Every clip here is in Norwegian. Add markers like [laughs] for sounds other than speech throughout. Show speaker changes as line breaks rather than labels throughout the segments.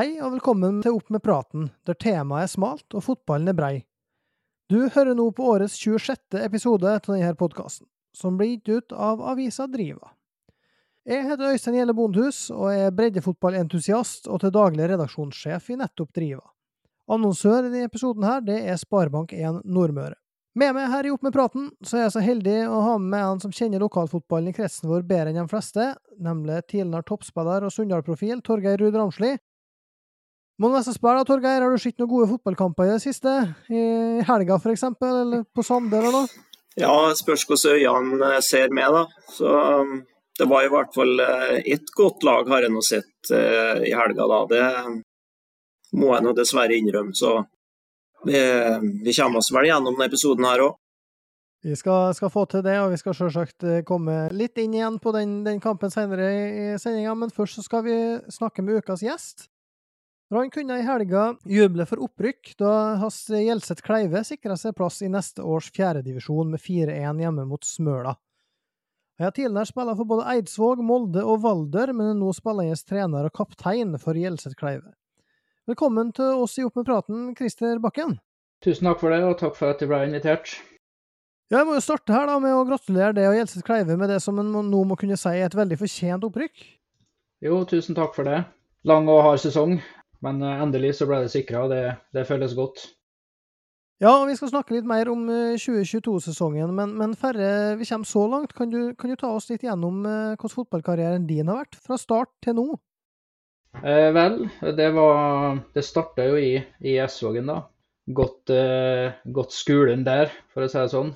Hei og velkommen til Opp med praten, der temaet er smalt og fotballen er brei. Du hører nå på årets 26. episode av denne podkasten, som blir gitt ut av avisa Driva. Jeg heter Øystein Gjelle Bondhus og er breddefotballentusiast og til daglig redaksjonssjef i nettopp Driva. Annonsør i denne episoden her, det er Sparebank1 Nordmøre. Med meg her i Opp med praten, så er jeg så heldig å ha med en som kjenner lokalfotballen i kretsen vår bedre enn de fleste, nemlig tidligere toppspiller og Sunndal-profil Torgeir Ruud Ramsli, må nesten spørre, Torgeir, har du sett noen gode fotballkamper i det siste? I helga f.eks., eller på Sande eller noe?
Ja, spørs hvordan øynene ser med, da. Så um, det var i hvert fall eh, ett godt lag har jeg nå sett uh, i helga, da. Det må jeg nå dessverre innrømme. Så vi, vi kommer oss vel gjennom denne episoden her òg.
Vi skal, skal, få til det, og vi skal selvsagt eh, komme litt inn igjen på den, den kampen senere i sendinga. Men først så skal vi snakke med ukas gjest. Han kunne i helga juble for opprykk, da hans Gjelseth Kleive sikra seg plass i neste års fjerdedivisjon med 4-1 hjemme mot Smøla. Han har tidligere spilt for både Eidsvåg, Molde og Valder, men er nå spillende trener og kaptein for Gjelseth Kleive. Velkommen til oss i Opp med praten, Christer Bakken.
Tusen takk for det, og takk for at jeg ble invitert.
Ja, Jeg må jo starte her da med å gratulere deg og Gjelseth Kleive med det som en nå må kunne si er et veldig fortjent opprykk.
Jo, tusen takk for det. Lang og hard sesong. Men eh, endelig så ble det sikra, og det, det, føles godt.
Ja, og vi skal snakke litt mer om 2022-sesongen, men, men færre vi kommer så langt, kan du, kan du ta oss litt gjennom eh, hvordan fotballkarrieren din har vært, fra start til nå?
Eh, vel, det var Det starta jo i, i Esvågen, da. Gått, eh, gått skolen der, for å si det sånn.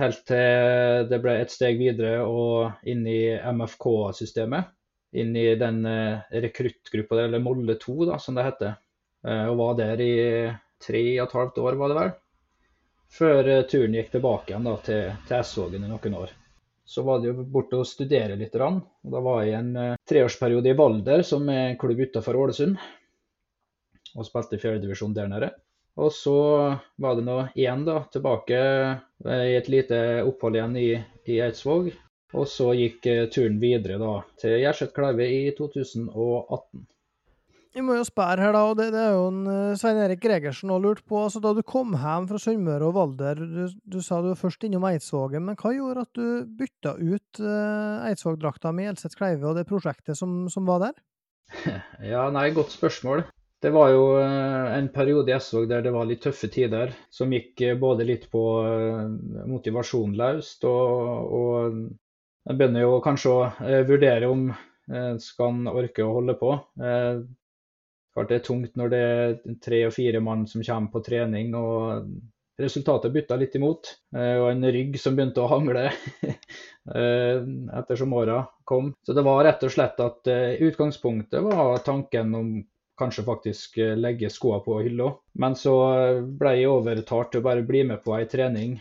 Helt til det ble et steg videre og inn i MFK-systemet inn i den eh, rekruttgruppa, eller Molle 2, da, som det heter. Eh, og var der i tre og et halvt år, var det vel. Før eh, turen gikk tilbake igjen da, til, til Essvågen i noen år. Så var det jo borte å studere litt. Og da var jeg i en treårsperiode i Valder, som er en klubb utenfor Ålesund. Og spilte i fjerdedivisjon der nede. Og så var det nå igjen da, tilbake i et lite opphold igjen i, i Eidsvåg. Og så gikk eh, turen videre da til Gjerset Kleive i 2018.
Vi må jo spørre her, da, og det, det er jo en uh, Svein Erik Gregersen òg lurt på. altså Da du kom hjem fra Sunnmøre og Valder, du, du, sa du var først innom Eidsvågen, men hva gjorde at du bytta ut uh, Eidsvåg-drakta med Elseth Kleive og det prosjektet som, som, var der? [laughs]
Ja, nei, godt spørsmål. Det var jo uh, en periode i Eidsvåg der det var litt tøffe tider, som gikk både litt på motivasjon løst og, og jeg begynner jo kanskje å eh, vurdere om eh, skal han orke å holde på. Eh, klart det er tungt når det er tre og fire mann som kommer på trening. og Resultatet bytta litt imot. Og en rygg som begynte å hangle [laughs] ettersom åra kom. Så det var rett og slett at utgangspunktet var tanken om kanskje faktisk legge skoa på hylla. Men så ble jeg overtalt til å bare bli med på ei trening,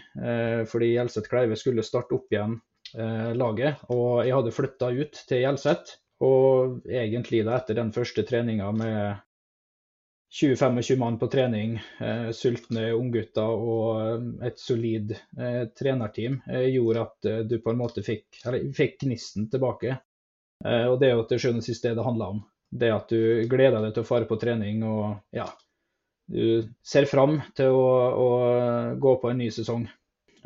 fordi Elseth Kleive skulle starte opp igjen laget. Og jeg hadde flytta ut til Hjelset. Og egentlig da etter den første treninga med 20-25 mann på trening, eh, sultne unggutter og eh, et solid eh, trenerteam, eh, gjorde at eh, du på en måte fikk, fikk gnisten tilbake. Eh, og det er jo til sjuende og sist det det handler om. Det at du gleder deg til å fare på trening og ja, du ser fram til å, å gå på en ny sesong.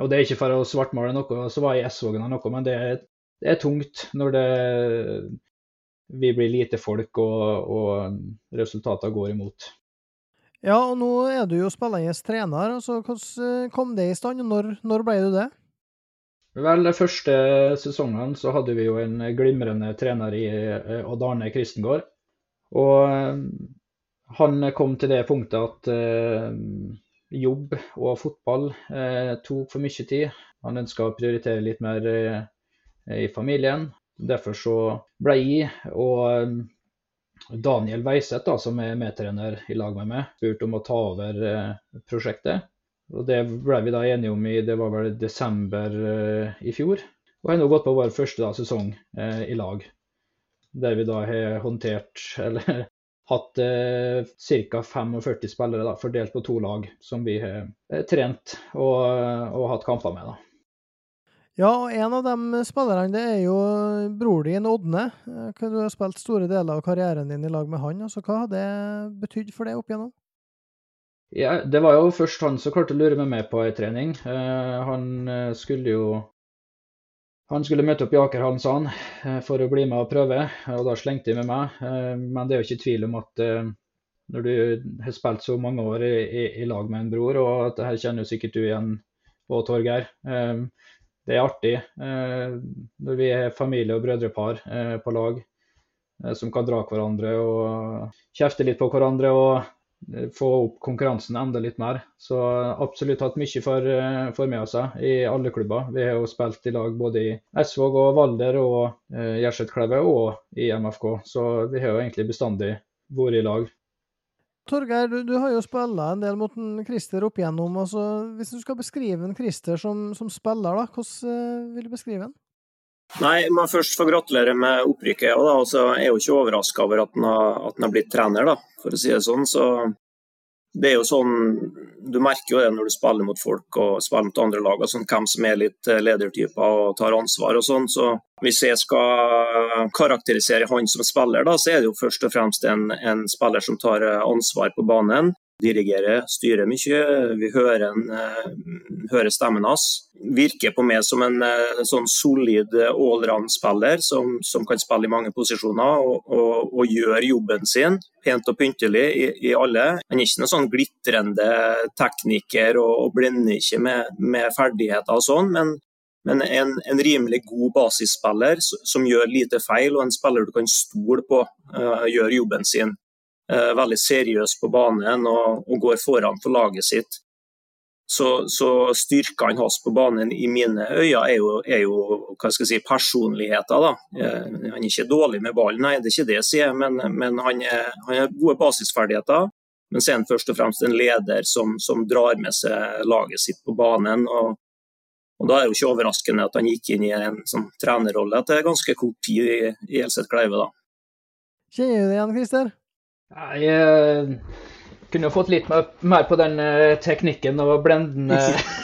Og det er ikke for å svartmale noe, så var jeg i S-vågen noe, men det er, det er, tungt når det, vi blir lite folk og, og resultatene går imot.
Ja, og nå er du jo spillende trener. altså Hvordan kom det i stand, og når, når ble du det?
Vel, de første sesongene så hadde vi jo en glimrende trener i eh, Odd Arne Kristengård. Og eh, han kom til det punktet at eh, jobb og fotball eh, tok for mye tid. Han ønska å prioritere litt mer eh, i familien. Derfor så ble jeg og eh, Daniel Weiseth, da, som er medtrener i lag med meg, spurt om å ta over eh, prosjektet. Og Det ble vi da enige om i det var vel desember eh, i fjor. Og har nå gått på vår første da, sesong eh, i lag. Der vi da har håndtert, [laughs] eller hatt eh, ca. 45 spillere da, fordelt på to lag som vi har eh, trent og, og, hatt kamper med. da.
Ja, og en av de spillerne det er jo bror din, Ådne. Eh, Du har spilt store deler av karrieren din i lag med han. altså Hva har det betydd for deg opp igjennom?
Ja, det var jo først han som klarte å lure meg med på ei trening. Eh, han eh, skulle jo Han skulle møte opp i Akerhallen, sa han, eh, for å bli med og prøve. Og da slengte jeg med meg. Eh, men det er jo ikke tvil om at eh, når du har spilt så mange år i, i, i lag med en bror, og at her kjenner jo sikkert du igjen og Torgeir. Det er artig når vi er familie og brødrepar på lag som kan dra hverandre og kjefte litt på hverandre og få opp konkurransen enda litt mer. Så absolutt hatt mye for, eh, for med seg i alle klubber. Vi har jo spilt i lag både i Esvåg og Valder og eh, Gjersetkleve og i MFK, så vi har jo egentlig bestandig vært i lag.
Torgeir, du, du har jo spilla en del mot en Christer opp igjennom. Altså, hvis du skal beskrive en Christer som, som spiller, da, hvordan eh, vil du beskrive han?
Nei, jeg må først få gratulere med opprykket. Da, og så er jeg jo ikke overraska over at han, har, at han har blitt trener, da, for å si det sånn. Så det er jo sånn Du merker jo det når du spiller mot folk og spiller mot andre lag, sånn, hvem som er litt eh, ledertyper og tar ansvar og sånn. Så hvis jeg skal karakterisere han som spiller, da, så er det jo først og fremst en, en spiller som tar eh, ansvar på banen. Dirigerer, styrer mye. Vi hører, en, eh, hører stemmen hans. Virker på meg som en eh, sånn solid allround-spiller som, som kan spille i mange posisjoner og, og, og gjør jobben sin pent og pyntelig i, i alle. Han er ikke noen sånn glitrende tekniker og, og blender ikke med, med ferdigheter og sånn, men men en, en, rimelig god basisspiller som gjør lite feil, og en spiller du kan stole på uh, gjør jobben sin veldig seriøs på banen og, og, går foran for laget sitt. Så, så styrkene hans på banen i mine øyne er jo, er jo hva skal jeg si, personligheter. Da. Uh, han er ikke dårlig med ballen, nei, det er ikke det jeg sier, men, men han, er, han har gode basisferdigheter. Men så er han først og fremst en leder som, som drar med seg laget sitt på banen. og og Da er det jo ikke overraskende at han gikk inn i en sånn trenerrolle etter ganske kort tid i, i Elset Kleive.
Kjenner du det igjen, Christer?
Jeg eh, kunne jo fått litt mer, mer på den eh, teknikken og blendende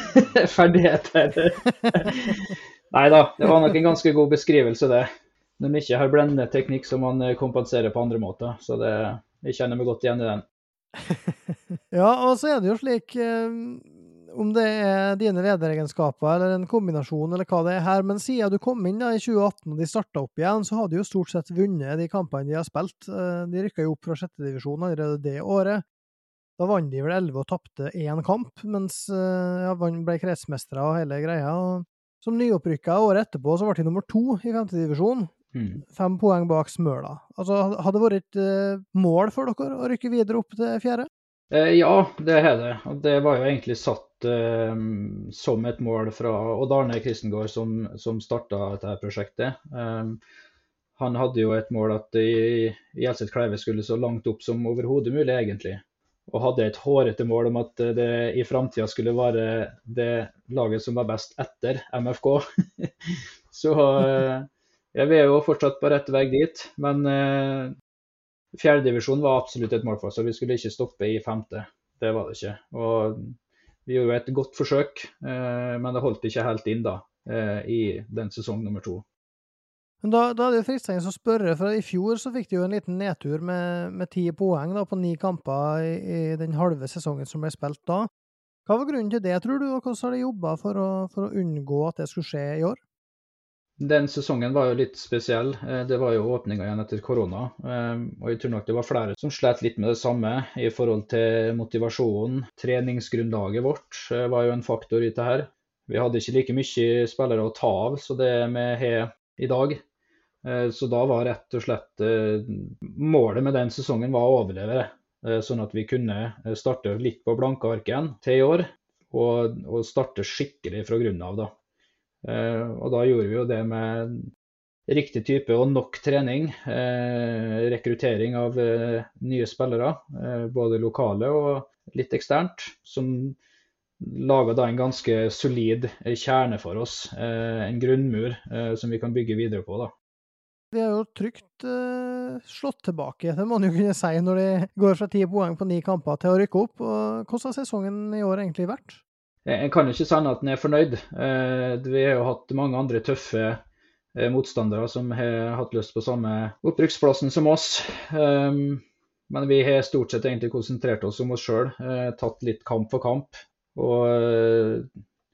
[laughs] ferdigheter. [laughs] Nei da, det var nok en ganske god beskrivelse, det. Når man ikke har blendende teknikk, så man eh, kompenserer på andre måter. Så det, jeg kjenner meg godt igjen i den. [laughs]
ja, og så er det jo slik om det er dine lederegenskaper eller en kombinasjon eller hva det er her, men siden du kom inn da i 2018 og de starta opp igjen, så har de jo stort sett vunnet de kampene de har spilt. De rykka jo opp fra sjettedivisjon allerede det året. Da vant de vel elleve og tapte én kamp, mens ja, ble kretsmestere og hele greia. Som nyopprykka året etterpå så ble de nummer to i femtedivisjon. Mm. Fem poeng bak Smøla. Altså, hadde det vært et mål for dere å rykke videre opp til fjerde?
Eh, ja, det har det. Og det var jo egentlig satt eh, som et mål fra Odd Arne Kristengård, som, som starta dette prosjektet. Um, han hadde jo et mål at Gjelseth Kleive skulle så langt opp som overhodet mulig, egentlig. Og hadde et hårete mål om at det i framtida skulle være det laget som var best etter MFK. [laughs] så ja, vi er jo fortsatt på rett vei dit. Men eh, Fjerdedivisjon var absolutt et mål for oss, og vi skulle ikke stoppe i femte. Det var det ikke. Og vi gjorde et godt forsøk, eh, men det holdt ikke helt inn da, eh, i den sesong nummer to.
Men da, da er det fristende å spørre, for i fjor så fikk de jo en liten nedtur med ti poeng da, på ni kamper i, i, den halve sesongen som ble spilt da. Hva var grunnen til det, tror du, og hvordan har de jobba for, for, å unngå at det skulle skje i år?
Den sesongen var jo litt spesiell. Eh, det var jo åpninga igjen etter korona. Eh, og jeg tror nok det var flere som slet litt med det samme i forhold til motivasjonen. Treningsgrunnlaget vårt eh, var jo en faktor i dette her. Vi hadde ikke like mye spillere å ta av så det vi har i dag. Så da var rett og slett målet med den sesongen var å overleve. Sånn at vi kunne starte litt på blanke ark igjen til i år. Og, og starte skikkelig fra grunnen av, da. Eh, og da gjorde vi jo det med riktig type og nok trening. Eh, rekruttering av eh, nye spillere, både lokale og litt eksternt. Som laga da en ganske solid kjerne for oss. En grunnmur som vi kan bygge videre på. da.
De har jo trygt uh, slått tilbake, det må man jo kunne si, når de går fra ti poeng på ni kamper til å rykke opp. Og hvordan har sesongen i år egentlig vært?
Jeg kan jo ikke sende at en er fornøyd. Vi har jo hatt mange andre tøffe motstandere som har hatt lyst på samme opprykksplassen som oss. Men vi har stort sett egentlig konsentrert oss om oss sjøl, tatt litt kamp for kamp. Og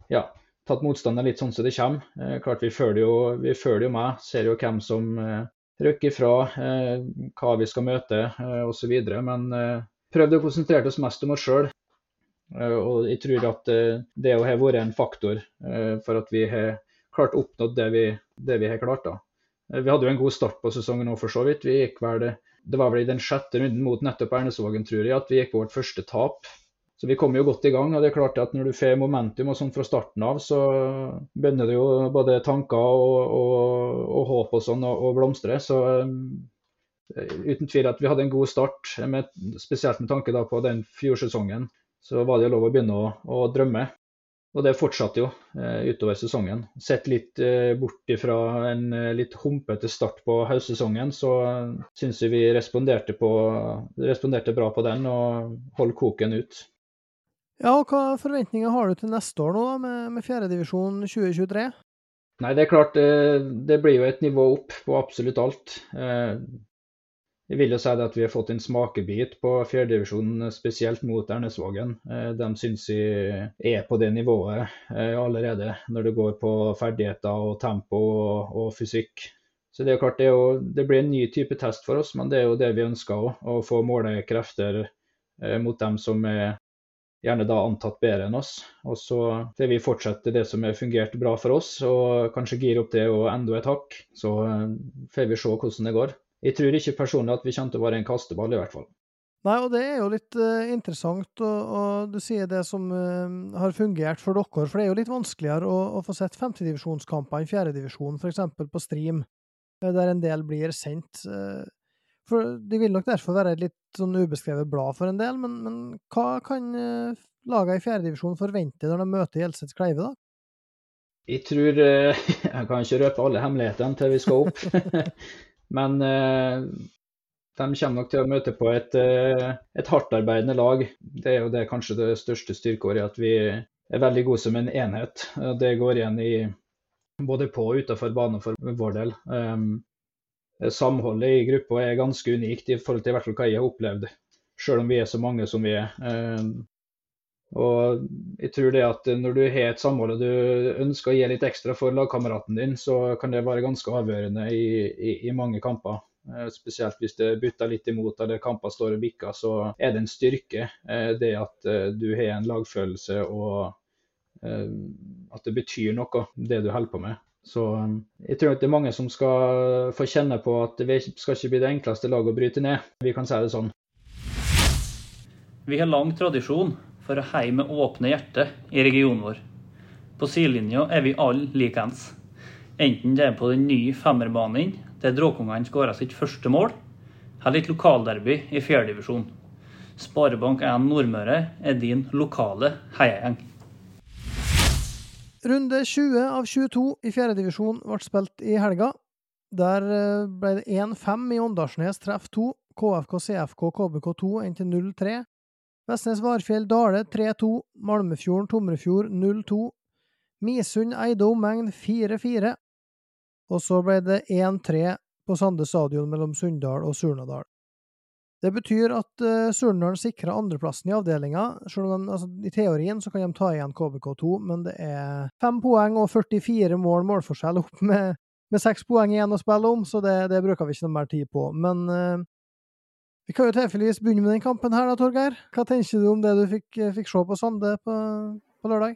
ja, tatt motstanderen litt sånn som det kommer. Eh, klart Vi følger jo, vi følger jo med, ser jo hvem som eh, rykker ifra, eh, hva vi skal møte eh, osv. Men eh, prøvde å konsentrere oss mest om oss sjøl. Eh, og jeg tror at eh, det har vært en faktor eh, for at vi har klart oppnådd det vi, det vi har klart. da. Vi hadde jo en god start på sesongen òg, for så vidt. Vi gikk vel, det var vel i den sjette runden mot nettopp Ernesvågen, tror jeg, at vi gikk på vårt første tap. Så vi kom jo godt i gang. og det er klart at Når du får momentum og sånn fra starten av, så begynner det jo både tanker og, og, og håp og sånn å blomstre. Så uten tvil at vi hadde en god start, med, spesielt med tanke på den fjorsesongen. Så var det jo lov å begynne å, å drømme. Og det fortsatte jo eh, utover sesongen. Sett litt eh, bort ifra en eh, litt humpete start på høstsesongen, så eh, syns vi responderte, på, responderte bra på den og holdt koken ut.
Ja, og Hva forventninger har du til neste år nå, med, med fjerdedivisjon 2023?
Nei, Det er klart, det, eh, det, blir jo et nivå opp på absolutt alt. Eh, jeg vil jo si at vi har fått en smakebit på fjerdedivisjonen, spesielt mot Ernesvågen. Eh, de syns vi er på det nivået allerede, når det går på ferdigheter og tempo og, og fysikk. Så Det er jo klart, det, er jo, det, blir en ny type test for oss, men det er jo det vi ønsker òg. Å få måle krefter mot dem som er gjerne da antatt bedre enn oss. Og så får vi fortsette det som har fungert bra for oss, og kanskje gire opp det og enda et hakk. Så eh, får vi se hvordan det går. Jeg tror ikke personlig at vi kommer til å være en kasteball, i hvert fall.
Nei, og det er jo litt uh, interessant, og, og, du sier det som uh, har fungert for dere. For det er jo litt vanskeligere å, å få sett femtedivisjonskamper enn fjerdedivisjon, f.eks. på stream, der en del blir sendt. Uh, for De vil nok derfor være et litt sånn ubeskrevet blad for en del, men, men hva kan uh, lagene i fjerdedivisjon forvente når de møter Gjelseth Kleive, da?
Jeg tror [laughs] Jeg kan ikke røpe alle hemmelighetene til vi skal opp, [laughs] men uh, de kommer nok til å møte på et, et hardtarbeidende lag. Det er jo det kanskje det største styrkeåret, at vi er veldig gode som en enhet. Det går igjen i både på og utenfor banen for vår del. Eh, samholdet i gruppa er ganske unikt i forhold til hva jeg har opplevd, selv om vi er så mange som vi er. Eh, og jeg tror det at Når du har et samhold og du ønsker å gi litt ekstra for lagkameraten din, så kan det være ganske avgjørende i, i, i mange kamper. Eh, spesielt hvis det butter litt imot eller kamper står og bikker, så er det en styrke det at du har en lagfølelse og at det betyr noe, det du holder på med. Så jeg tror det er mange som skal få kjenne på at det skal ikke bli det enkleste laget å bryte ned. Vi kan si det sånn.
Vi har lang tradisjon for å heie med åpne hjerter i regionen vår. På sidelinja er vi alle likeens. Enten det er på den nye femmerbanen der Dråkungene skåra sitt første mål, eller et lokalderby i fjerdedivisjon. Sparebank1 Nordmøre er din lokale heiagjeng.
Runde 20 av 22 i fjerdedivisjon ble spilt i helga. Der eh, ble det 1-5 i Åndalsnes treff 2, KFK CFK KBK2 endte 0-3. Vestnes Varfjell Dale 3-2, Malmefjorden Tomrefjord 0-2. Misund eide omegn 4-4. Og så ble det 1-3 på Sande stadion mellom Sunndal og Surnadal. Det betyr at uh, Surnadal sikrer andreplassen i avdelinga. Altså, I teorien så kan de ta igjen KBK2, men det er fem poeng og 44 mål målforskjell opp med, med seks poeng igjen å spille om, så det, det, bruker vi ikke noe mer tid på. Men uh, vi kan jo tilfeldigvis begynne med den kampen her, da, Torgeir. Hva tenker du om det du fikk, eh, fikk se på Sande på, på, lørdag?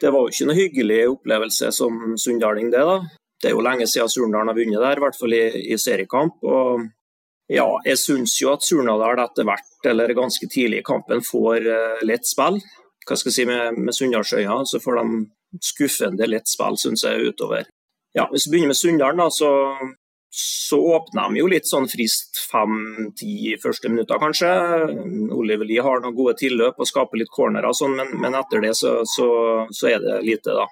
Det var jo ikke noe hyggelig opplevelse som sunndaling, det. da. Det er jo lenge siden Surndalen har vunnet der, i hvert fall i, i seriekamp. og ja, jeg syns jo at Surnadal etter hvert, eller ganske tidlig i kampen, får uh, lett spill. Hva skal jeg si med, med Sunndalsøya, så får de skuffende lett spill, syns jeg, utover. Ja, Hvis vi begynner med Sunndalen, så, så åpner de jo litt sånn frist fem-ti første minutter, kanskje. Oliver Lie har noen gode tilløp og skaper litt cornerer, sånn, men, men, etter det så, så, så er det lite, da.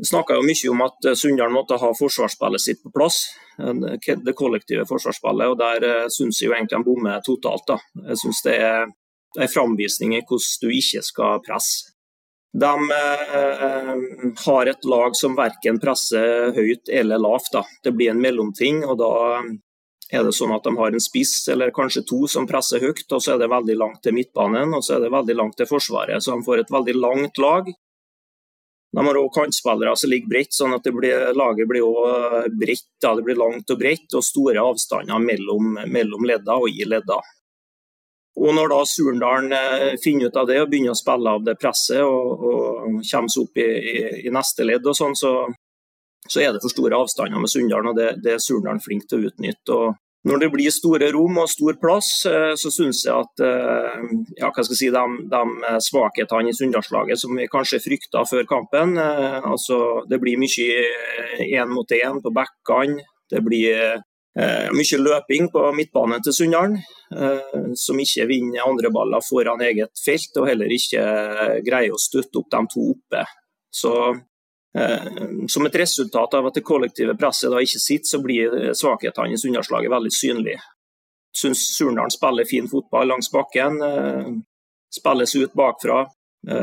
Vi snakka mye om at eh, Sunndal måtte ha forsvarsspillet sitt på plass, det kollektive forsvarsspillet. og Der uh, syns jeg jo egentlig de bommer totalt. da. Jeg syns det er en framvisning i hvordan du ikke skal presse. De eh, har et lag som verken presser høyt eller lavt. Da. Det blir en mellomting. og Da er det sånn at de har en spiss eller kanskje to som presser høyt, og så er det veldig langt til midtbanen og så er det veldig langt til forsvaret. Så de får et veldig langt lag. De har òg kantspillere som ligger bredt, sånn at blir, laget blir også bredt. Det blir langt og bredt og store avstander mellom, mellom ledda og i ledda. Og Når da Surndalen eh, finner ut av det og begynner å spille av det presset og, og kommer seg opp i, i, i, neste ledd, og sånn, så, så, er det for store avstander med Sunndalen. og Det, det er Surndalen flink til å utnytte. og når det blir store rom og stor plass, eh, så syns jeg at eh, ja, hva skal jeg si, de, de svakhetene i Sunndalslaget som vi kanskje frykta før kampen altså Det blir mye én mot én på bekkene. Det blir Eh, mye løping på midtbanen til Sunndalen, som ikke vinner andre baller foran eget felt, og heller ikke greier å støtte opp de to oppe. Så eh, Som et resultat av at det kollektive presset da ikke sitter, så blir svakhetene i underslaget veldig synlige. Syns Surndalen spiller fin fotball langs bakken. Spilles ut bakfra.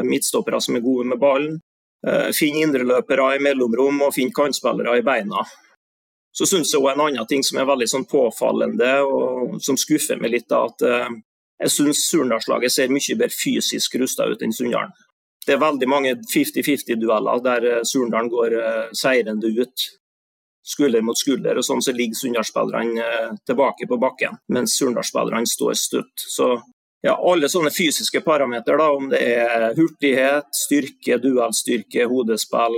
Midtstoppere som er gode med ballen. Finner indreløpere i mellomrom og finner kantspillere i beina. Så syns jeg også en annen ting som er veldig sånn påfallende, og som skuffer meg litt, at uh, jeg syns Surnadslaget ser mye bedre fysisk rusta ut enn Sunndalen. Det er veldig mange 50-50-dueller der uh, Surndalen går uh, seirende ut. Skulder mot skulder, og sånn så ligger Sunndalsspillerne tilbake på bakken, mens Surndalsspillerne står støtt. Så ja, alle sånne fysiske parametere, om det er hurtighet, styrke, duellstyrke, hodespill,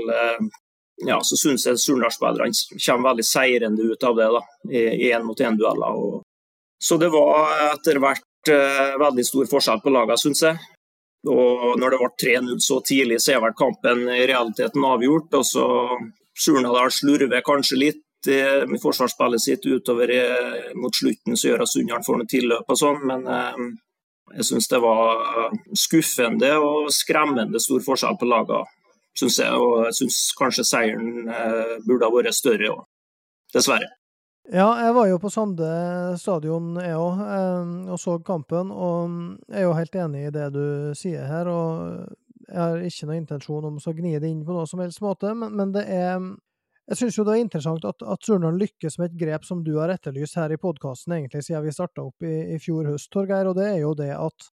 ja, så syns jeg Surnadal-spillerne kommer veldig seirende ut av det da, i én-mot-én-dueller. Så det var etter hvert eh, veldig stor forskjell på lagene, syns jeg. Og når det ble 3-0 så tidlig, så er vel kampen i realiteten avgjort. og så Surnadal slurver kanskje litt eh, med forsvarsspillet sitt utover eh, mot slutten, så gjør at Sunndalen får noe tilløp og sånn, men eh, jeg syns det var skuffende og skremmende stor forskjell på lagene syns jeg. Og jeg syns kanskje seieren eh, burde ha vært større òg, dessverre.
Ja, jeg var jo på Sande stadion, jeg òg, eh, og så kampen. Og jeg er jo helt enig i det du sier her. og Jeg har ikke noen intensjon om å gni det inn på noe som helst måte, men, men det er jeg syns jo det er interessant at, at Surnadal lykkes med et grep som du har etterlyst her i podkasten egentlig siden vi starta opp i, i fjor høst, Torgeir, og det er jo det at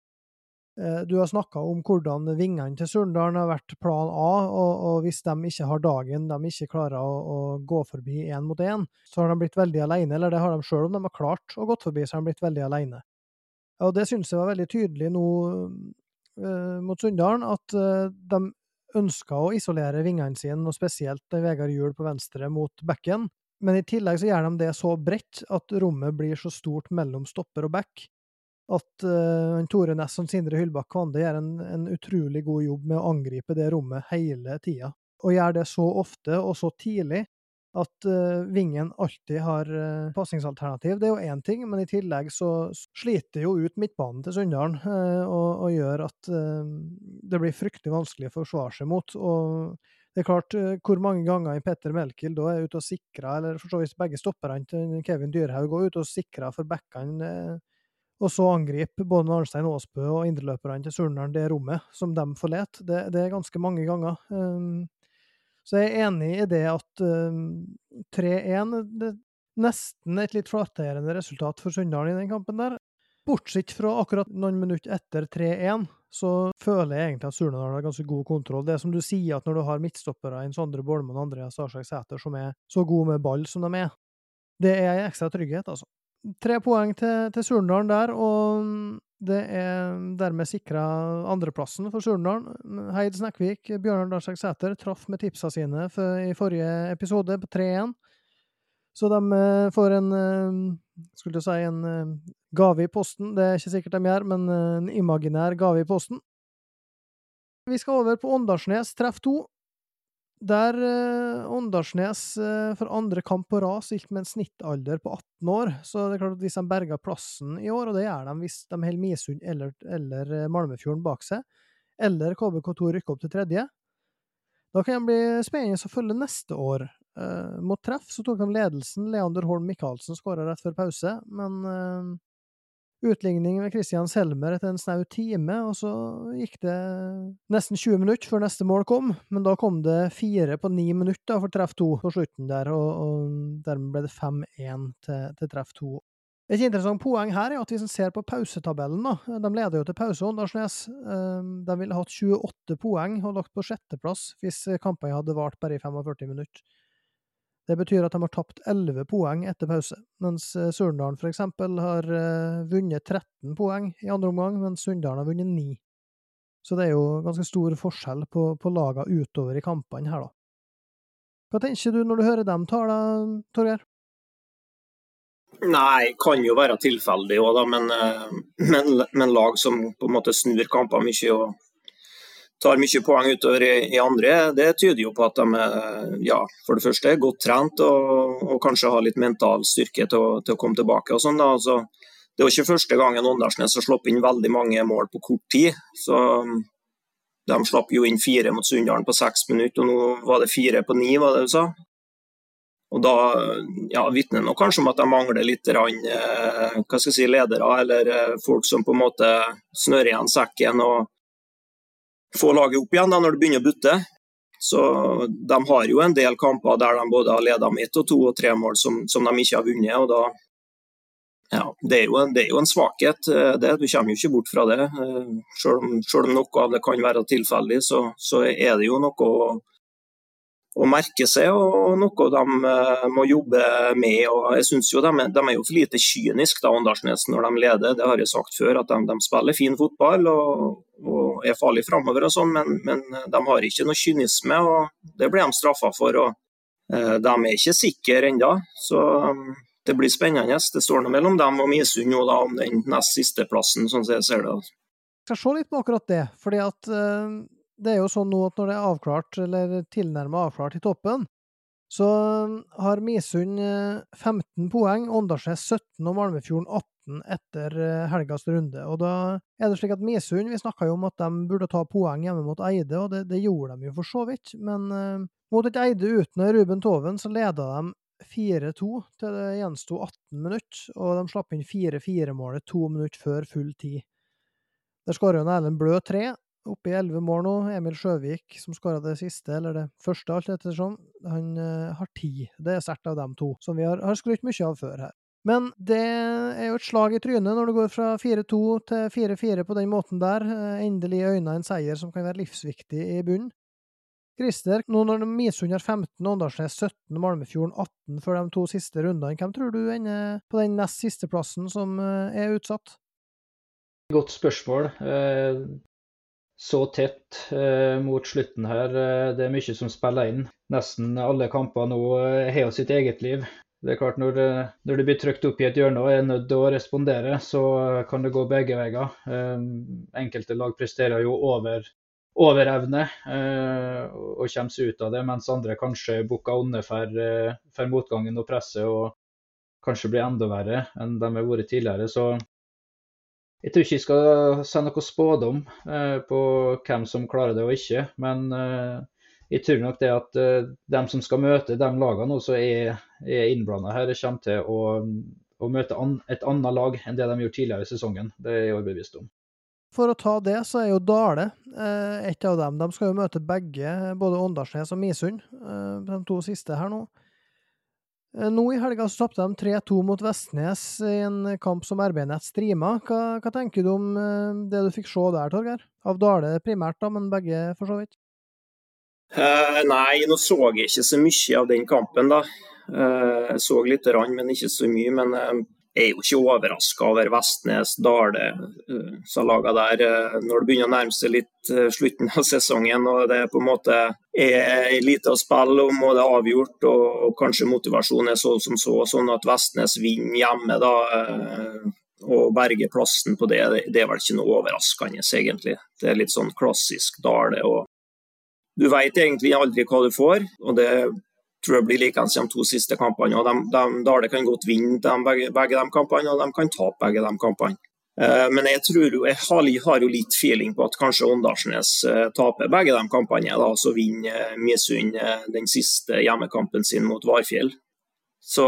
du har snakka om hvordan vingene til Surndalen har vært plan A, og, og, hvis de ikke har dagen de ikke klarer å, å gå forbi én mot én, så har de blitt veldig alene, eller det har de sjøl om de har klart å gå forbi, så har de blitt veldig alene. Og det syns jeg var veldig tydelig nå eh, mot Sunndalen, at eh, de ønska å isolere vingene sine, og spesielt Vegard Juel på venstre mot bekken. Men i tillegg så gjør de det så bredt at rommet blir så stort mellom stopper og back at uh, Tore Næss og Sindre Hyllbakk Kvande gjør en, en, utrolig god jobb med å angripe det rommet hele tida. Og gjør det så ofte og så tidlig at uh, Vingen alltid har uh, passingsalternativ. Det er jo én ting, men i tillegg så sliter jo ut midtbanen til Sunndalen uh, og, og, gjør at det blir fryktelig vanskelig å forsvare seg mot. og det er klart, hvor mange ganger Petter Melkild da er ute og sikrer, eller for så vidt begge stopperne til Kevin Dyrhaug går ute og sikrer for backene og så angriper både Arnstein Aasbø og indreløperne til Surnadal det rommet som de forlater. Det, det, er ganske mange ganger. Um, så jeg er enig i det at um, 3-1 det er Nesten et litt flatterende resultat for Sunndal i den kampen der. Bortsett fra akkurat noen minutter etter 3-1, så føler jeg egentlig at Surnadal har ganske god kontroll. Det er som du sier, at når du har midtstoppere en Sondre Bolmen og Andreas Arsek Sæter som er så gode med ball som de er, det er ekstra trygghet, altså tre poeng til, til Surndalen der, og det er dermed sikra andreplassen for Surndalen. Heid Snekkvik, Bjørnar Darsek Sæter, traff med tipsa sine for, i forrige episode på 3-1. Så de uh, får en uh, skulle si en uh, gave i posten. Det er ikke sikkert de gjør, men en imaginær gave i posten. Vi skal over på Åndalsnes treff 2. Der eh, Åndalsnes eh, for andre kamp på rad stilte med en snittalder på 18 år, så det er klart at hvis de berger plassen i år, og det gjør de hvis de holder Misund eller, eller eh, Malmefjorden bak seg, eller KBK2 rykker opp til tredje, da kan de bli spennende å følge neste år. Eh, mot treff så tok de ledelsen. Leander Holm Michaelsen skåra rett før pause, men Utligning ved Christian Selmer etter en snau time, og så gikk det nesten 20 minutter før neste mål kom, men da kom det fire på ni minutter for treff to på slutten der, og, og dermed ble det 5-1 til, til treff to. Et interessant poeng her er at hvis en ser på pausetabellen, da, de leder jo til pause, Åndalsnes. Ehm, de ville hatt 28 poeng og lagt på sjetteplass hvis kampene hadde vart bare i 45 minutter. Det betyr at de har tapt 11 poeng etter pause, mens eh, Surndalen f.eks. har eh, vunnet 13 poeng i andre omgang, mens Sunndalen har vunnet 9. Så det er jo ganske stor forskjell på, på lagene utover i kampene her, da. Hva tenker du når du hører dem tale, Torgeir?
Nei, kan jo være tilfeldig òg, men, eh, men, men, lag som på en måte snur kamper mye og tar mye poeng utover i, andre, det tyder jo på at de ja, for det første er godt trent og, og kanskje har litt mental styrke til å, til å komme tilbake. og sånn da, altså, Det er jo ikke første gangen Åndalsnes har sluppet inn veldig mange mål på kort tid. så De slapp jo inn fire mot Sunndalen på seks minutter, og nå var det fire på ni, var det du sa? Og Da ja, vitner det kanskje om at de mangler litt rann, eh, hva skal jeg si, ledere eller eh, folk som på en måte snører igjen sekken og får laget opp igjen da, når det begynner å butte. Så De har jo en del kamper der de både har ledet med ett og to og tre mål som, som de ikke har vunnet. og da ja, det er, en, det er, jo en, svakhet, eh, det, du kommer jo ikke bort fra det. Selv om, selv om noe av det kan være tilfeldig, så, så er det jo noe å å merke seg, og noe de eh, må jobbe med. og jeg synes jo de, de, er jo for lite kyniske da, Åndalsnes, når de leder. Det har jeg sagt før, at de, de spiller fin fotball og, og er farlige framover, sånn, men, men, de har ikke noe kynisme. og Det blir de straffa for. og eh, De er ikke sikre ennå. Så det blir spennende. Det står noe mellom dem og Misund nå da, om den nest siste plassen, sånn som jeg ser det.
Jeg skal se litt på akkurat det. fordi at det er jo sånn nå at når det er avklart, eller tilnærmet avklart i toppen, så um, har Misund 15 eh, poeng, Åndalsnes 17 og Malmefjorden 18 etter eh, helgas runde. Og da er det slik at Misund Vi snakka jo om at de burde ta poeng hjemme mot Eide, og det, det gjorde de jo for så vidt. Men uh, mot et Eide uten Ruben Toven så leda de 4-2 til det gjensto 18 minutter, og de slapp inn 4-4-målet to minutter før full tid. Der skåra Erlend Blø tre, oppe i elleve mål nå. Emil Sjøvik, som skåra det siste, eller det første, alt ettersom, han uh, har ti. Det er sterkt av dem to, som vi har, har skrytt mye av før her. Men det er jo et slag i trynet når det går fra 4-2 til 4-4 på den måten der. Uh, endelig øyna en seier som kan være livsviktig i bunnen. Christer, nå når Misund har 15, Åndalsnes 17 Malmefjorden 18 før de to siste rundene, hvem tror du ender på den nest siste plassen som uh, er utsatt?
Godt spørsmål så tett eh, mot slutten her. Eh, det er mye som spiller inn. Nesten alle kamper nå eh, har jo sitt eget liv. Det er klart Når, eh, når du blir trykt opp i et hjørne og er nødt til å respondere, så kan det gå begge veier. Eh, enkelte lag presterer jo over, over evne eh, og kommer seg ut av det, mens andre kanskje bukker under for, for motgangen og presset og kanskje blir enda verre enn de har vært tidligere. Så jeg tror ikke jeg skal si noe spådom eh, på hvem som klarer det og ikke. Men eh, jeg tror nok det at eh, de som skal møte de lagene som er, er innblanda her, kommer til å, å møte an, et annet lag enn det de gjorde tidligere i sesongen. Det er jeg overbevist om.
For å ta det, så er jo Dale et av dem. De skal jo møte begge, både Åndalsnes og Misund, de to siste her nå. Eh, nå i helga tapte de 3-2 mot Vestnes i en kamp som RB-nett streama. Hva, hva, tenker du om eh, det du fikk se der, Torgeir? Av Dale primært, da, men begge for så vidt?
Uh, nei, nå så jeg ikke så mye av den kampen, da. Uh, jeg så litt, men ikke så mye. Men uh, er jo ikke overraska over Vestnes, Dale, Salaga laga der. Uh, når det begynner å nærme seg litt uh, slutten av sesongen og det på en måte er lite å spille om og det er avgjort, og, kanskje motivasjonen er så som så, sånn at Vestnes vinner hjemme da, og berger plassen på det, det er vel ikke noe overraskende, egentlig. Det er litt sånn klassisk Dale. Du vet egentlig aldri hva du får, og det tror jeg blir likeens de to siste kampene. og de, de, Dale kan godt vinne de, begge, de kampene, og de kan tape begge de kampene. Uh, men jeg tror jeg har, har, jo litt feeling på at kanskje Åndalsnes uh, taper begge de kampene. da, Så vinner uh, den siste hjemmekampen sin mot Varfjell. Så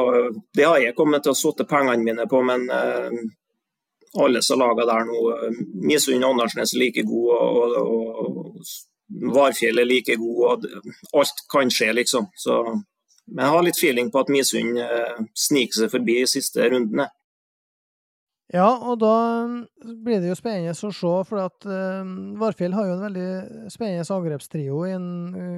det har jeg kommet til å sette pengene mine på, men alle som lager der nå Misund Åndalsnes er like gode, og, og, og Varfjell er like god. og Alt kan skje, liksom. Så jeg har litt feeling på at Misund eh, sniker seg forbi i siste rundene.
Ja, og da blir det jo spennende å se, for at uh, Varfjell har jo en veldig spennende angrepstrio i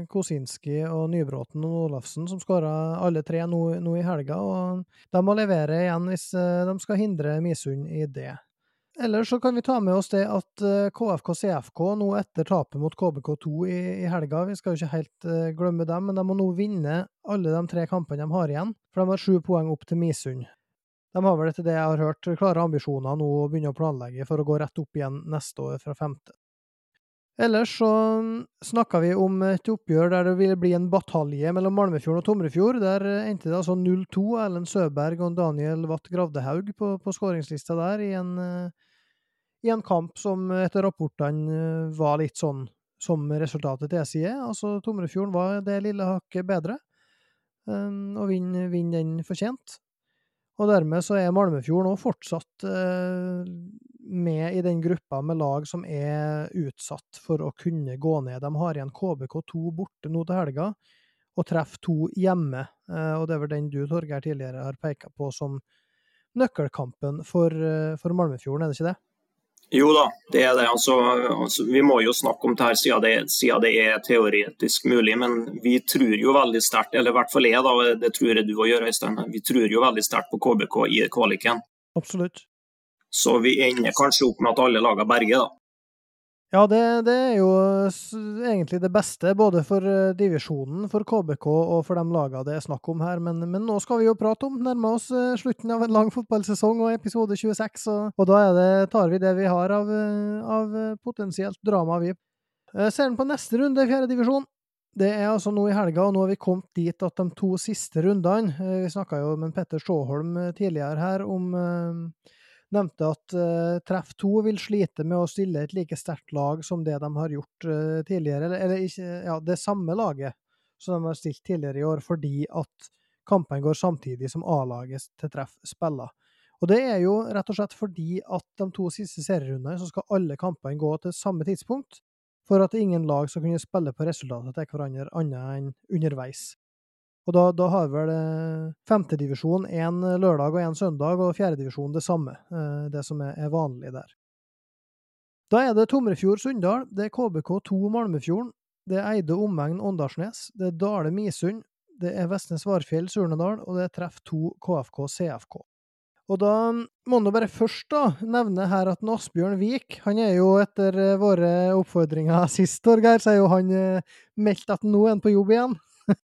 Kosinski og Nybråten og Olafsen, som skåra alle tre nå, nå, i helga. og De må levere igjen hvis de skal hindre Misund i det. Ellers så kan vi ta med oss det at KFK CFK nå etter tapet mot KBK2 i, helga, vi skal jo ikke helt glemme dem, men de må nå vinne alle de tre kampene de har igjen, for de har sju poeng opp til Misund. De har vel etter det jeg har hørt, klare ambisjoner nå å begynne å planlegge for å gå rett opp igjen neste år fra femte. Ellers så snakka vi om et oppgjør der det ville bli en batalje mellom Malmefjorden og Tomrefjord. Der endte det altså 0-2. Erlend Søberg og Daniel Watt Gravdehaug på, på skåringslista der, i en, i en, kamp som etter rapportene var litt sånn som resultatet tilsier. Altså Tomrefjorden var det lille hakket bedre, og vinner vin den fortjent. Og dermed så er Malmefjorden òg fortsatt eh, med i den gruppa med lag som er utsatt for å kunne gå ned. De har igjen KBK2 borte nå til helga, og treffer to hjemme. Eh, og det er vel den du, Torgeir, tidligere har peka på som nøkkelkampen for, eh, for Malmefjorden, er det ikke det?
Jo da, det er det. Altså, altså, vi må jo snakke om det her siden det, siden det, er teoretisk mulig. Men vi tror jo veldig sterkt, eller i hvert fall jeg, da, det tror jeg du òg gjør, Øystein. Vi tror jo veldig sterkt på KBK i kvaliken.
Absolutt.
Så vi ender kanskje opp med at alle lagene berger, da.
Ja, det, det, er jo egentlig det beste, både for eh, divisjonen, for KBK og for de lagene det er snakk om her. Men, men nå skal vi jo prate om nærme oss eh, slutten av en lang fotballsesong og episode 26, og, og da det, tar vi det vi har av, eh, av potensielt drama, vi. Ser den på neste runde fjerde divisjon. Det er altså nå i helga, og nå har vi kommet dit at de to siste rundene Vi snakka jo med Petter Sjåholm tidligere her om nevnte at uh, Treff 2 vil slite med å stille et like sterkt lag som det de har gjort uh, tidligere, eller, eller ikke, ja, det samme laget som de har stilt tidligere i år, fordi at kampene går samtidig som A-laget til Treff spiller. Og det er jo rett og slett fordi at de to siste serierundene så skal alle kampene gå til samme tidspunkt, for at ingen lag skal kunne spille på resultatet til hverandre annet enn underveis. Og da, da har vel eh, femtedivisjon én lørdag og én søndag, og fjerdedivisjon det samme, eh, det som er, vanlig der. Da er det Tomrefjord-Sunndal, det er KBK2 Malmefjorden, det er Eide omegn Åndalsnes, det er Dale Misund, det er Vestnes Varfjell Surnadal, og det er Treff 2 KFK CFK. Og da må man bare først da nevne her at Asbjørn Vik han er jo etter eh, våre oppfordringer sist, Torgeir, så er jo han meldt at nå er han på jobb igjen.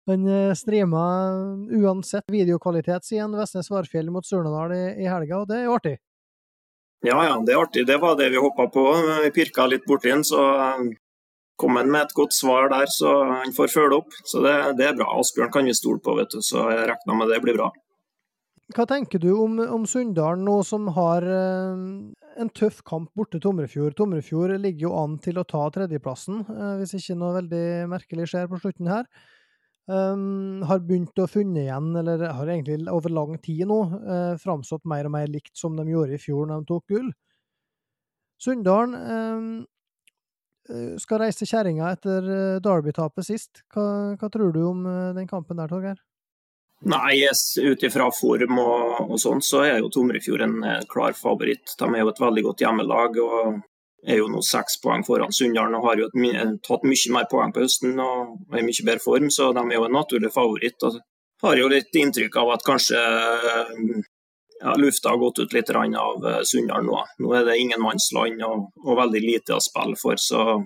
Han eh, streama uansett videokvalitet, sier Vestnes Varfjell mot Surnadal i, i helga, og det er jo artig?
Ja, ja, det er artig. Det var det vi håpa på. Vi pirka litt borti den, så eh, kom han med et godt svar der, så han får følge opp. Så det, det er bra. Asbjørn kan vi stole på, vet du, så jeg regner med det blir bra.
Hva tenker du om, om Sunndalen nå som har eh, en tøff kamp borte Tomrefjord? Tomrefjord ligger jo an til å ta tredjeplassen, eh, hvis ikke noe veldig merkelig skjer på slutten her. Um, har begynt å funne igjen, eller har egentlig over lang tid nå, uh, framstått mer og mer likt som de gjorde i fjor når de tok gull. Sunndalen um, skal reise til kjerringa etter Derby-tapet sist. Hva, hva, tror du om den kampen der, Torgeir?
Nei, ut ifra form og, og sånn, så er jo Tomrefjord en klar favoritt. De er jo et veldig godt hjemmelag. og er jo nå seks poeng foran Sunndalen og har jo tatt mye mer poeng på høsten og er i mye bedre form, så de er jo en naturlig favoritt. og Har jo litt inntrykk av at kanskje ja, lufta har gått ut litt av Sunndal nå. Nå er det ingenmannsland og, og veldig lite å spille for, så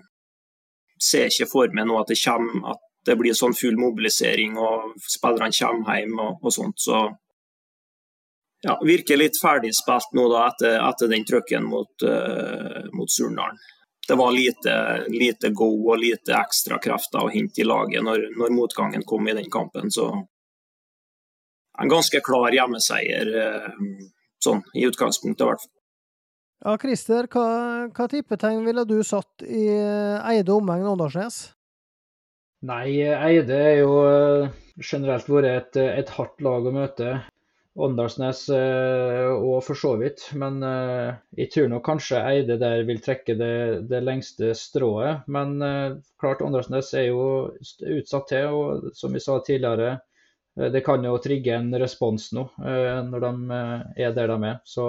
ser ikke for meg nå at det, kommer, at det blir sånn full mobilisering og spillerne kommer hjem og, og sånt. Så ja, virker litt ferdigspilt nå da, etter, etter den trøkken mot, uh, mot Surnadal. Det var lite, lite, go og lite ekstra krefter å hente i laget når, når, motgangen kom i den kampen. Så en ganske klar hjemmeseier, uh, sånn i utgangspunktet i hvert fall.
Ja, Christer, hva, hva tippetegn ville du satt i eh, Eide omegn Åndalsnes?
Nei, Eide er jo generelt vært et, et hardt lag å møte. Åndalsnes og for så vidt. Men jeg tror nok kanskje Eide der vil trekke det, det lengste strået. Men klart Åndalsnes er jo utsatt til, og som vi sa tidligere, det kan jo trigge en respons nå når de er der de er. Så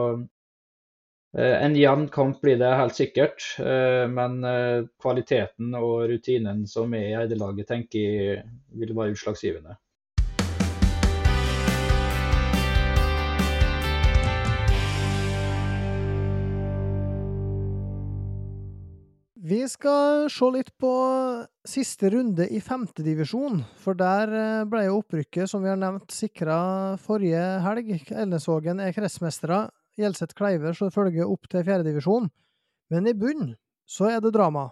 Eh, en jevn kamp blir det helt sikkert, eh, men eh, kvaliteten og rutinen som er i Eidelaget, tenker jeg vil være utslagsgivende.
Vi skal se litt på siste runde i femtedivisjon, for der ble jo opprykket, som vi har nevnt, sikra forrige helg. Elnesvågen er kretsmestere. Gjelseth Kleiver så følger opp til fjerdedivisjon, men i bunn så er det drama.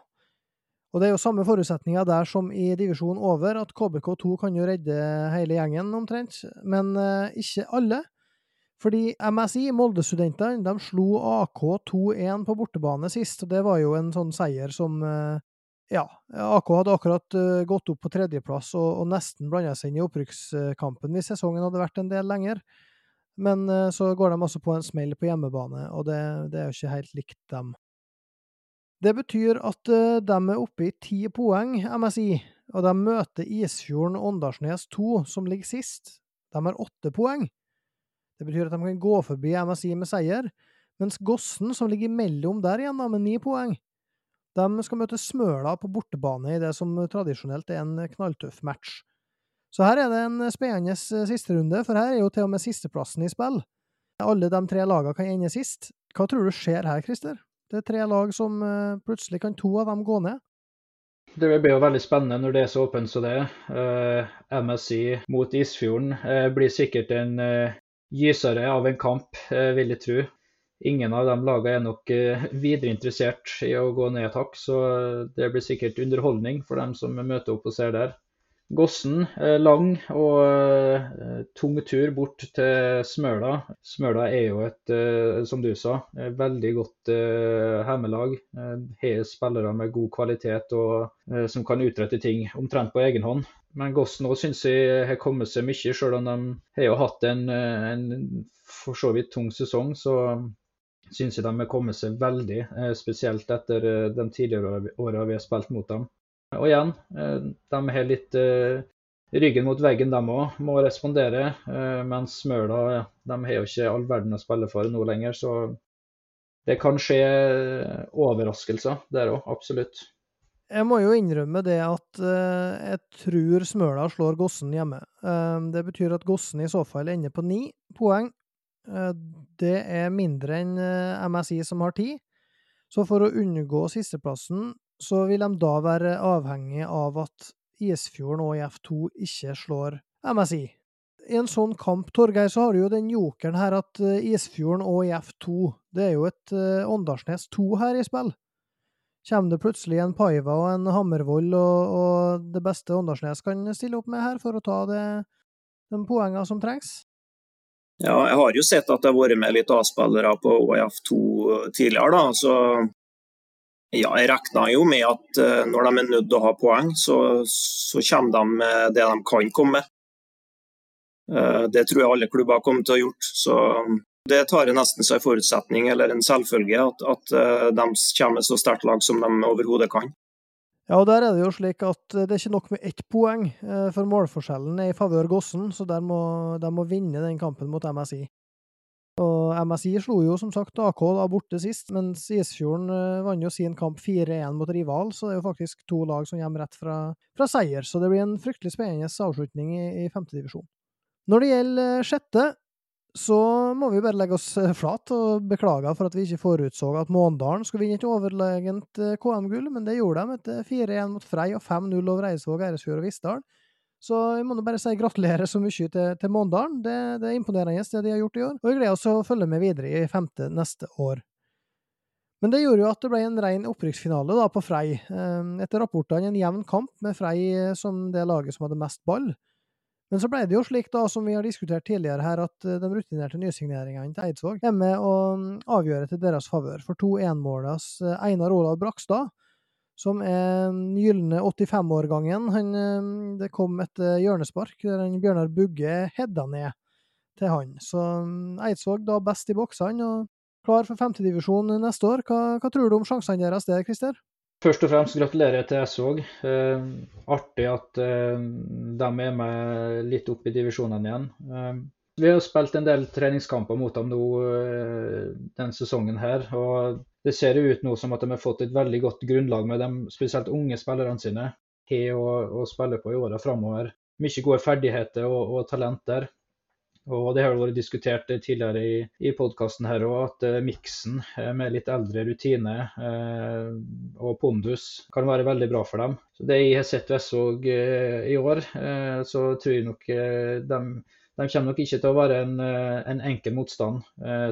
Og det er jo samme forutsetninger der som i divisjon over, at KBK2 kan jo redde hele gjengen omtrent, men eh, ikke alle. Fordi MSI, Molde-studentene, de slo AK 2-1 på bortebane sist, og det var jo en sånn seier som eh, Ja, AK hadde akkurat uh, gått opp på tredjeplass og, og nesten blanda seg inn i opprykkskampen hvis sesongen hadde vært en del lenger. Men eh, så går de også på en smell på hjemmebane, og det, det er jo ikke helt likt dem. Det betyr at eh, de er oppe i ti poeng, MSI, og de møter Isfjorden Åndalsnes 2, som ligger sist. De har åtte poeng. Det betyr at de kan gå forbi MSI med seier, mens Gossen, som ligger mellom der igjen, da, med ni poeng, de skal møte Smøla på bortebane i det som tradisjonelt er en knalltøff match. Så her er det en spennende eh, sisterunde, for her er jo til og med sisteplassen i spill. Alle de tre lagene kan ende sist. Hva tror du skjer her, Christer? Det er tre lag som eh, plutselig kan to av dem gå ned.
Det blir jo veldig spennende når det er så åpent som det er. Uh, MSI mot Isfjorden blir sikkert en gysere av en kamp, vil jeg tro. Ingen av de lagene er nok videre interessert i å gå ned et hakk, så det blir sikkert underholdning for dem som møter opp og ser der. Gossen lang og tung tur bort til Smøla. Smøla er jo et, som du sa, veldig godt hjemmelag. Har spillere med god kvalitet og som kan utrette ting omtrent på egen hånd. Men Gossen òg syns jeg har kommet seg mye, selv om de har jo hatt en, en for så vidt tung sesong. Så syns jeg de har kommet seg veldig, spesielt etter de tidligere åra vi har spilt mot dem. Og igjen, eh, de har litt eh, ryggen mot veggen, de òg. Må respondere. Eh, mens Smøla de har jo ikke all verden å spille for nå lenger. Så det kan skje overraskelser der òg, absolutt.
Jeg må jo innrømme det at jeg tror Smøla slår Gossen hjemme. det betyr at Gossen i så fall ender på ni poeng. det er mindre enn MSI som har ti. Så for å unngå sisteplassen så vil de da være avhengig av at Isfjorden og IF2 ikke slår MSI. I en sånn kamp, Torgeir, så har du jo den jokeren her at eh, Isfjorden og IF2 Det er jo et Åndalsnes 2 her i spill. Kommer det plutselig en Paiva og en Hammervoll, og, og det beste Åndalsnes kan stille opp med her for å ta det, de poengene som trengs?
Ja, jeg har jo sett at det har vært med litt A-spillere på OIF2 tidligere, da. Så ja, jeg regna jo med at uh, når de er nødt til å ha poeng, så, så, kommer de med det de kan komme med. Uh, det tror jeg alle klubber kommer til å ha gjort. Så det tar jeg nesten som en forutsetning eller en selvfølge at, at uh, de kommer så sterkt lag som de overhodet kan.
Ja, og der er det jo slik at det er ikke nok med ett poeng, for målforskjellen er i favør Gossen, så der må, de må vinne den kampen mot MSI. Og MSI slo jo som sagt AK da borte sist, mens Isfjorden vant jo sin kamp 4-1 mot rival, så det er jo faktisk to lag som kommer rett fra, fra seier. Så det blir en fryktelig spennende avslutning i, i femtedivisjon. Når det gjelder sjette, så må vi bare legge oss uh, flat og beklage for at vi ikke forutså at Måndalen skulle vinne et overlegent KM-gull, men det gjorde de etter 4-1 mot Frei og 5-0 over Eidsvåg, Eiresfjord og Vissdalen. Så jeg må bare si gratulerer så mye til, til Måndalen. Det, det, er imponerende det de har gjort i år, og vi gleder oss til å følge med videre i femte neste år. Men det gjorde jo at det ble en ren opprykksfinale da, på Frei. Ehm, etter rapportene en jevn kamp med Frei som det laget som hadde mest ball. Men så ble det jo slik, da, som vi har diskutert tidligere her, at eh, de rutinerte nysigneringene til Eidsvåg er med å mm, avgjøre til deres favør. For to enmålers eh, Einar Olav Brakstad som er den gylne 85-årgangen. Det kom et eh, hjørnespark der Bjørnar Bugge hedda ned til han. Så mm, Eidsvåg da best i boksene og klar for femtedivisjon neste år. Hva, hva tror du om sjansene deres der, Christer?
Først og fremst gratulerer til Eidsvåg. Eh, artig at eh, de er med litt opp i divisjonene igjen. Eh, vi har spilt en del treningskamper mot dem nå eh, denne sesongen her. og Det ser ut nå som at de har fått et veldig godt grunnlag med de spesielt unge spillerne sine har å, å spille på i åra framover. Mye gode ferdigheter og, og talent der. Og Det har vært diskutert tidligere i, i podkasten her òg, at uh, miksen uh, med litt eldre rutine uh, og pondus kan være veldig bra for dem. Så Det jeg har sett Vessvåg uh, i år, så tror jeg nok de, de, kommer nok ikke til å være en, en enkel motstand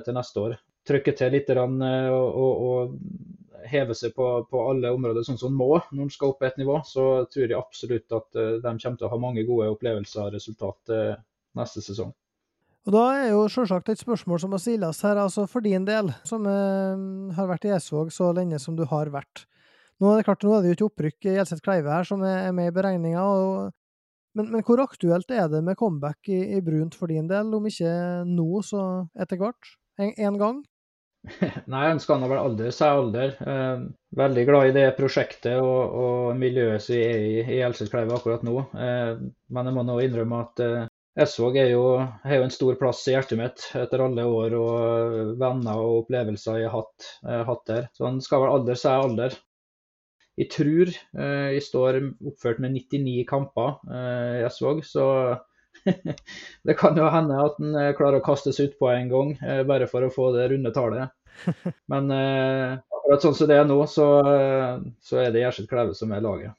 til neste år. Trykke til litt og, og, og heve seg på, på, alle områder sånn som må når de skal opp et nivå, så tror jeg absolutt at de kommer til å ha mange gode opplevelser og resultat neste sesong.
Og Da er jo selvsagt et spørsmål som må stilles her, altså for din del, som eh, har vært i Esvåg så lenge som du har vært. Nå er det klart, nå er det jo ikke opprykk i Gjelseth Kleive her som er, med i beregninga, men, men, hvor aktuelt er det med comeback i, i, brunt for din del, om ikke nå, så etter hvert? En, en gang? [laughs]
Nei, jeg ønsker han vel alder, si alder. Eh, veldig glad i det prosjektet og, og miljøet som er i, i Kleive akkurat nå. Eh, men jeg må nå innrømme at eh, Eidsvåg er jo, jo en stor plass i hjertet mitt etter alle år og venner og opplevelser jeg har hatt, jeg har hatt der. Så han skal vel alder si alder. Jeg tror eh, jeg står oppført med 99 kamper eh, i Eidsvåg, så [laughs] det kan jo hende at han eh, klarer å kaste seg utpå en gang, eh, bare for å få det runde tallet. [laughs] Men eh, akkurat sånn som det er nå, så, eh, så er det Gjerset Kleve som er laget.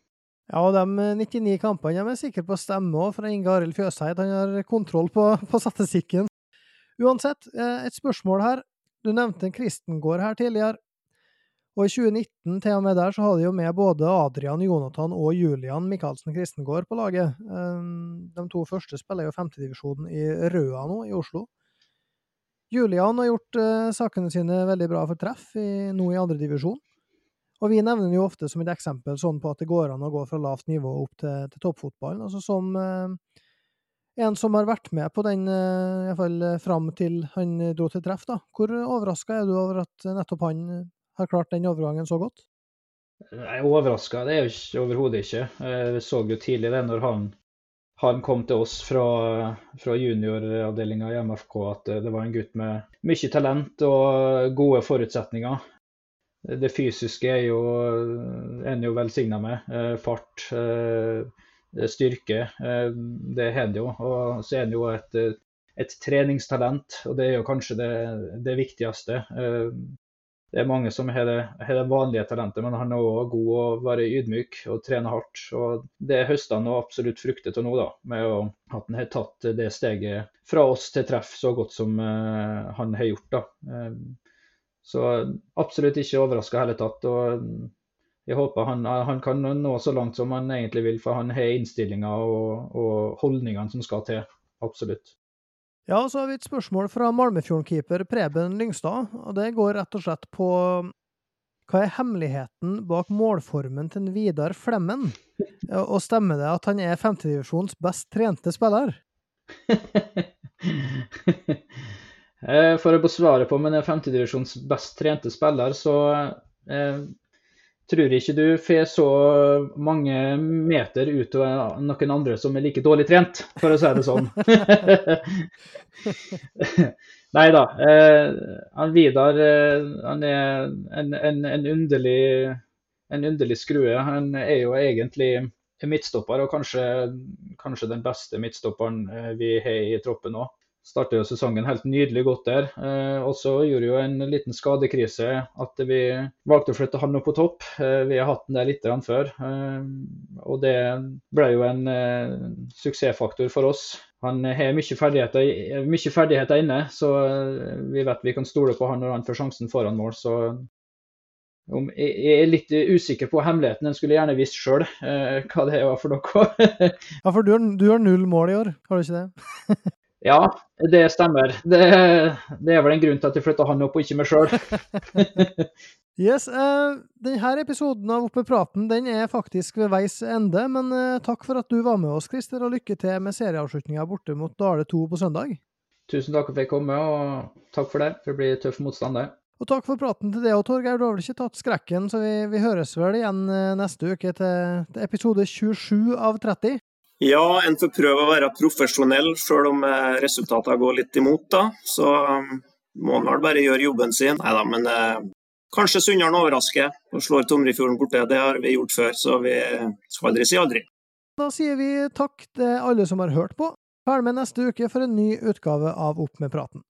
Ja, og de 99 eh, kampene er sikre på å stemme òg, fra Inge Arild Fjøsheid. Han har kontroll på, på statistikken. Uansett, eh, et spørsmål her. Du nevnte Kristengård her tidligere. Og i 2019 til og med der så hadde de jo med både Adrian Jonathan og Julian Michaelsen Kristengård på laget. Eh, de to første spiller jo femtedivisjonen i Røa nå, i Oslo. Julian har gjort sakene sine veldig bra for treff i, nå i andredivisjon. Og vi nevner jo ofte som et eksempel sånn på at det går an å gå fra lavt nivå opp til, til toppfotballen. Altså som eh, en som har vært med på den, eh, iallfall eh, fram til han dro til treff, da. Hvor overraska er du over at nettopp han har klart den overgangen så godt?
Nei, overraska det er jeg overhodet ikke. Jeg så jo tidlig det når han, han kom til oss fra, fra junioravdelinga i MFK, at det var en gutt med mye talent og gode forutsetninger. Det fysiske er jo en jo velsigna med. Eh, fart, eh, styrke. Eh, det har en jo. Og så er en jo et, et, treningstalent, og det er jo kanskje det, det viktigste. Det er mange som har det, vanlige talentet, men han er òg god å være ydmyk og trene hardt. Og Det høster han absolutt frukter til nå, da, med å, at han har tatt det steget fra oss til treff så godt som han har gjort. da. Så absolutt ikke overraska i hele tatt. og Jeg håper han, han, kan nå så langt som han egentlig vil, for han har innstillinga og, og holdningene som skal til. Absolutt.
Ja, så har vi et spørsmål fra Malmefjorden-keeper Preben Lyngstad. og Det går rett og slett på hva er hemmeligheten bak målformen til Vidar Flemmen? Og stemmer det at han er femtedivisjons best trente spiller? [laughs]
Eh, for å svare på om han er femtedivisjons best trente spiller, så eh, tror ikke du får så mange meter ut av noen andre som er like dårlig trent, for å si det sånn. [laughs] Nei da. Eh, Vidar eh, han er en, en, en, underlig, en, underlig, skrue. Han er jo egentlig midtstopper, og kanskje, kanskje den beste midtstopperen eh, vi har i troppen nå startet jo sesongen helt nydelig godt der. Eh, og så gjorde jo en liten skadekrise at vi valgte å flytte han opp på topp. Eh, vi har hatt den der litt før. Eh, og det ble jo en eh, suksessfaktor for oss. Han har mye ferdigheter, mye ferdigheter inne, så eh, vi vet vi kan stole på han når han får sjansen foran mål. så jeg er litt usikker på hemmeligheten. En skulle gjerne visst sjøl eh, hva det var for noe. [laughs]
ja, for du har, null mål i år, har du ikke det? [laughs]
Ja, det stemmer. Det, det, er vel en grunn til at jeg flytta han opp, og ikke meg sjøl. [laughs]
yes, uh, denne episoden av Oppe praten den er faktisk ved veis ende, men uh, takk for at du var med oss, Christer, og lykke til med serieavslutninga borte mot Dale 2 på søndag.
Tusen takk for at jeg fikk komme, og takk for det. For Det blir tøff motstand, det.
Og takk for praten til deg òg, Torgeir. Du har vel ikke tatt skrekken, så vi, vi høres vel igjen eh, neste uke til, til episode 27 av 30.
Ja, en får prøve å være profesjonell, sjøl om eh, resultatene går litt imot. da. Så um, må en vel bare gjøre jobben sin. Nei da, men eh, kanskje Sunndalen overrasker og slår Tomrefjorden borte. Det har vi gjort før, så vi skal aldri si aldri.
Da sier vi takk til alle som har hørt på. Følg med neste uke for en ny utgave av Opp med praten.